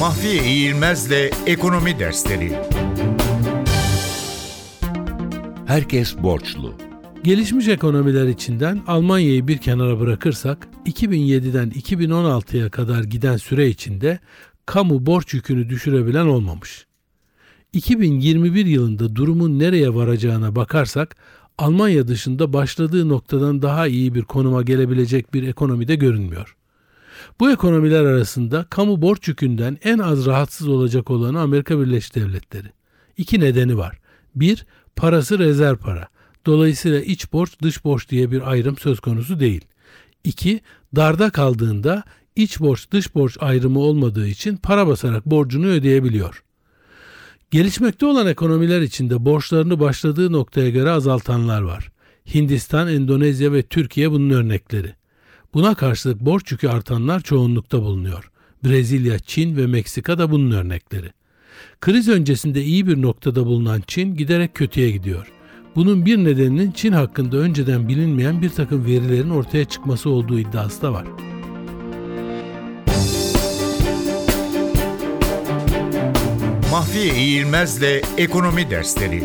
Mahfiye İğilmez'le Ekonomi Dersleri Herkes borçlu. Gelişmiş ekonomiler içinden Almanya'yı bir kenara bırakırsak 2007'den 2016'ya kadar giden süre içinde kamu borç yükünü düşürebilen olmamış. 2021 yılında durumun nereye varacağına bakarsak Almanya dışında başladığı noktadan daha iyi bir konuma gelebilecek bir ekonomide görünmüyor. Bu ekonomiler arasında kamu borç yükünden en az rahatsız olacak olanı Amerika Birleşik Devletleri. İki nedeni var. Bir, parası rezerv para. Dolayısıyla iç borç dış borç diye bir ayrım söz konusu değil. İki, darda kaldığında iç borç dış borç ayrımı olmadığı için para basarak borcunu ödeyebiliyor. Gelişmekte olan ekonomiler içinde borçlarını başladığı noktaya göre azaltanlar var. Hindistan, Endonezya ve Türkiye bunun örnekleri. Buna karşılık borç yükü artanlar çoğunlukta bulunuyor. Brezilya, Çin ve Meksika da bunun örnekleri. Kriz öncesinde iyi bir noktada bulunan Çin giderek kötüye gidiyor. Bunun bir nedeninin Çin hakkında önceden bilinmeyen bir takım verilerin ortaya çıkması olduğu iddiası da var. Mahfiye İğilmez'le Ekonomi Dersleri